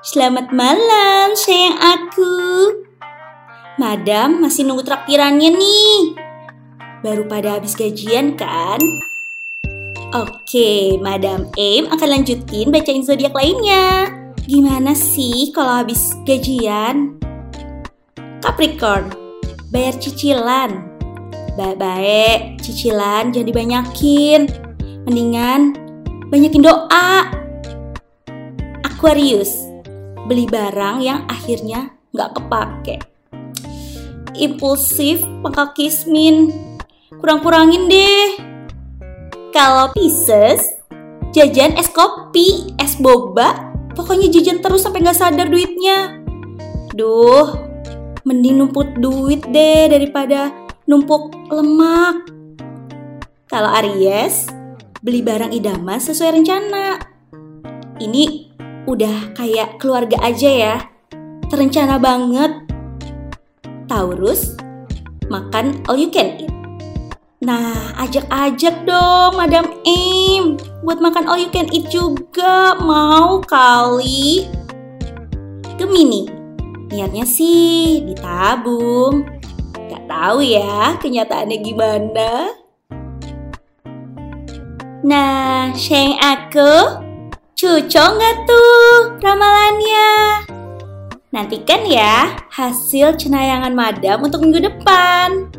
Selamat malam, sayang aku. Madam masih nunggu traktirannya nih. Baru pada habis gajian kan? Oke, Madam Aim akan lanjutin bacain zodiak lainnya. Gimana sih kalau habis gajian? Capricorn, bayar cicilan. Baik-baik, cicilan jangan dibanyakin. Mendingan banyakin doa. Aquarius, beli barang yang akhirnya nggak kepake. Impulsif, pangkal kismin. Kurang-kurangin deh. Kalau Pisces, jajan es kopi, es boba, pokoknya jajan terus sampai nggak sadar duitnya. Duh, mending numpuk duit deh daripada numpuk lemak. Kalau Aries, beli barang idaman sesuai rencana. Ini udah kayak keluarga aja ya, terencana banget. Taurus, makan all you can eat. Nah, ajak-ajak dong Madam Im buat makan all you can eat juga. Mau kali? Gemini, niatnya sih ditabung. Gak tahu ya kenyataannya gimana. Nah, sayang aku, cocok nggak tuh ramalannya? Nantikan ya hasil cenayangan madam untuk minggu depan.